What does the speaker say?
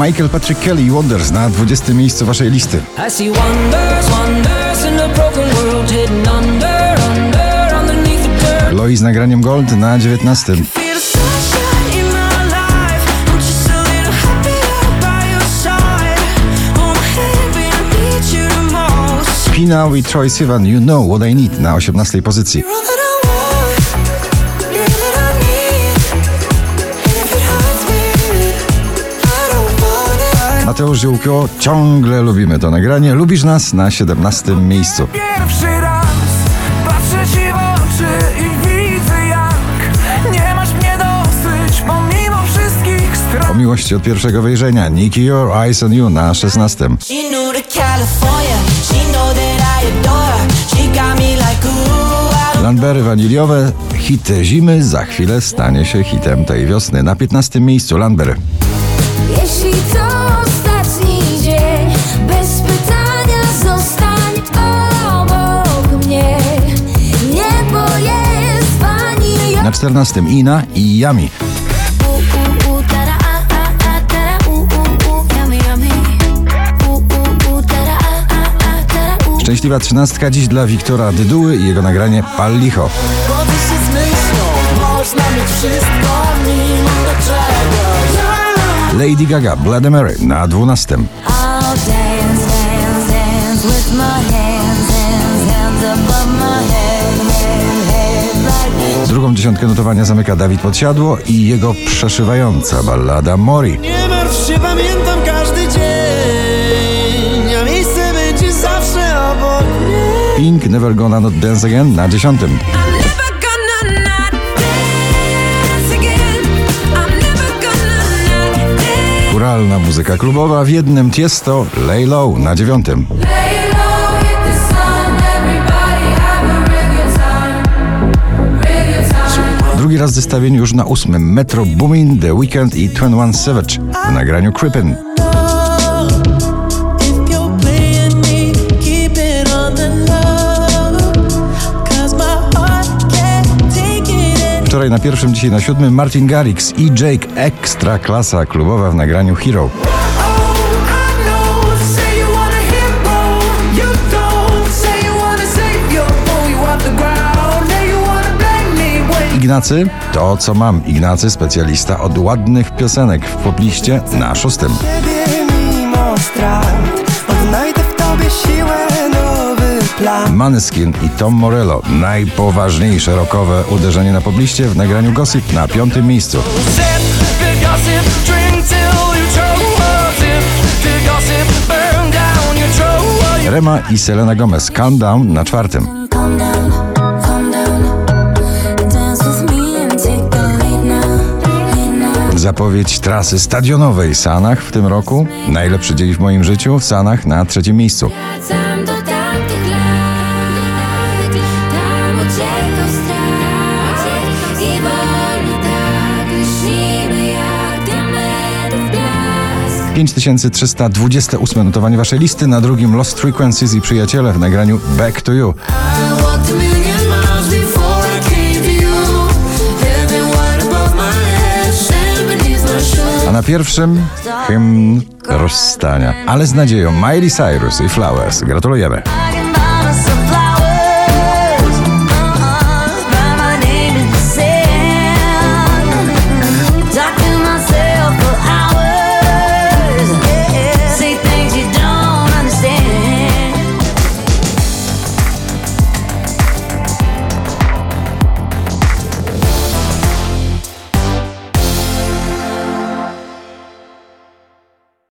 Michael Patrick Kelly i Wonders na 20 miejscu waszej listy. Lois z nagraniem Gold na 19. Feel the sunshine in my life. I'm just a little happier by your side. Hold my hand when I need you the most. Pina i Troy Sivan, You Know What I Need na 18 pozycji. Mateusz Ziółko, ciągle lubimy to nagranie. Lubisz nas na 17 miejscu. Pierwszy raz patrzę ci w oczy i widzę jak nie masz mnie dosyć pomimo wszystkich stron. O miłości od pierwszego wejrzenia. Nikki Your Eyes on You na 16. She knew to California. She know that I adore her. She got me like ooh. I don't Landbery waniliowe, hit zimy za chwilę stanie się hitem tej wiosny. Na 15 miejscu Landbery. Jeśli 14 Ina i Yami. Szczęśliwa trzynastka dziś dla Wiktora Dyduły i jego nagranie Pal Licho. Lady Gaga, Bloody Mary na dwunastym. Dziesiątkę notowania zamyka Dawid Podsiadło i jego przeszywająca ballada Mori. Nie martw się, pamiętam każdy dzień, a miejsce będzie zawsze obok mnie. Pink, Never Gonna Not Dance Again na 10. I'm never gonna not dance again. I'm never gonna not dance. Kuralna muzyka klubowa w jednym Tiesto, Lay Low na 9. raz w zestawieniu już na 8. Metro Boomin, The Weeknd i 21 Savage w nagraniu it Wczoraj na pierwszym, dzisiaj na siódmym Martin Garrix i Jake Ekstra klasa klubowa w nagraniu Hero. Ignacy, to co mam. Ignacy, specjalista od ładnych piosenek w popliście na szóstym. Maneskin i Tom Morello, najpoważniejsze rockowe uderzenie na pobliście w nagraniu Gossip na piątym miejscu. Rema i Selena Gomez, Calm Down na czwartym. Zapowiedź trasy stadionowej Sanach w tym roku. Najlepszy dzień w moim życiu w Sanach na trzecim miejscu. Tak lśnimy jak diamentów blask. 5328 notowanie waszej listy, na drugim Lost Frequencies i Przyjaciele w nagraniu Back to You. Na pierwszym hymn rozstania, ale z nadzieją Miley Cyrus i Flowers. Gratulujemy.